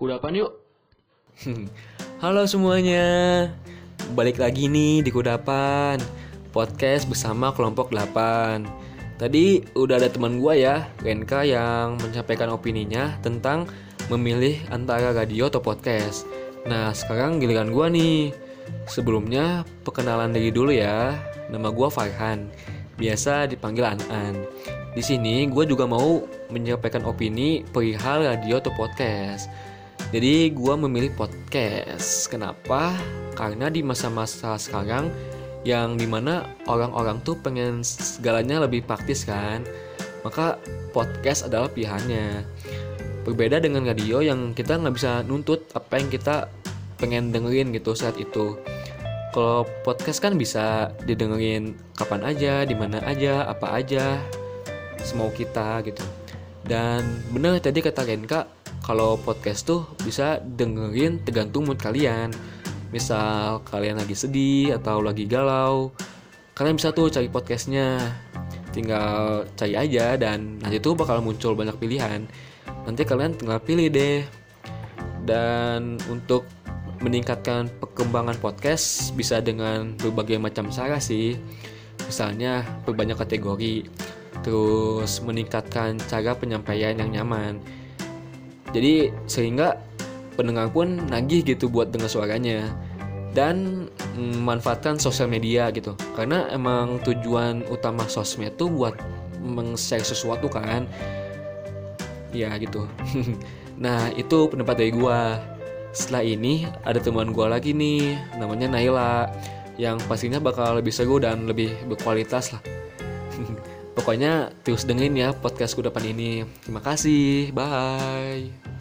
Kudapan yuk. Halo semuanya. Balik lagi nih di Kudapan. Podcast bersama kelompok 8. Tadi udah ada teman gua ya, Renka yang menyampaikan opininya tentang memilih antara radio atau podcast. Nah, sekarang giliran gua nih. Sebelumnya perkenalan diri dulu ya. Nama gua Farhan. Biasa dipanggil An-An. Di sini gue juga mau menyampaikan opini perihal radio atau podcast. Jadi gue memilih podcast. Kenapa? Karena di masa-masa sekarang yang di mana orang-orang tuh pengen segalanya lebih praktis kan. Maka podcast adalah pilihannya. Berbeda dengan radio yang kita nggak bisa nuntut apa yang kita pengen dengerin gitu saat itu. Kalau podcast kan bisa didengerin kapan aja, di mana aja, apa aja, semau kita gitu. Dan bener tadi kata Renka, kalau podcast tuh bisa dengerin tergantung mood kalian. Misal kalian lagi sedih atau lagi galau, kalian bisa tuh cari podcastnya. Tinggal cari aja dan nanti tuh bakal muncul banyak pilihan. Nanti kalian tinggal pilih deh. Dan untuk meningkatkan perkembangan podcast bisa dengan berbagai macam cara sih. Misalnya berbanyak kategori, terus meningkatkan cara penyampaian yang nyaman. Jadi sehingga pendengar pun nagih gitu buat dengar suaranya dan memanfaatkan sosial media gitu. Karena emang tujuan utama sosmed tuh buat meng-share sesuatu kan. Ya gitu. nah, itu pendapat dari gua setelah ini ada teman gue lagi nih namanya Naila yang pastinya bakal lebih seru dan lebih berkualitas lah pokoknya terus dengerin ya podcast kudapan ini. Terima kasih. Bye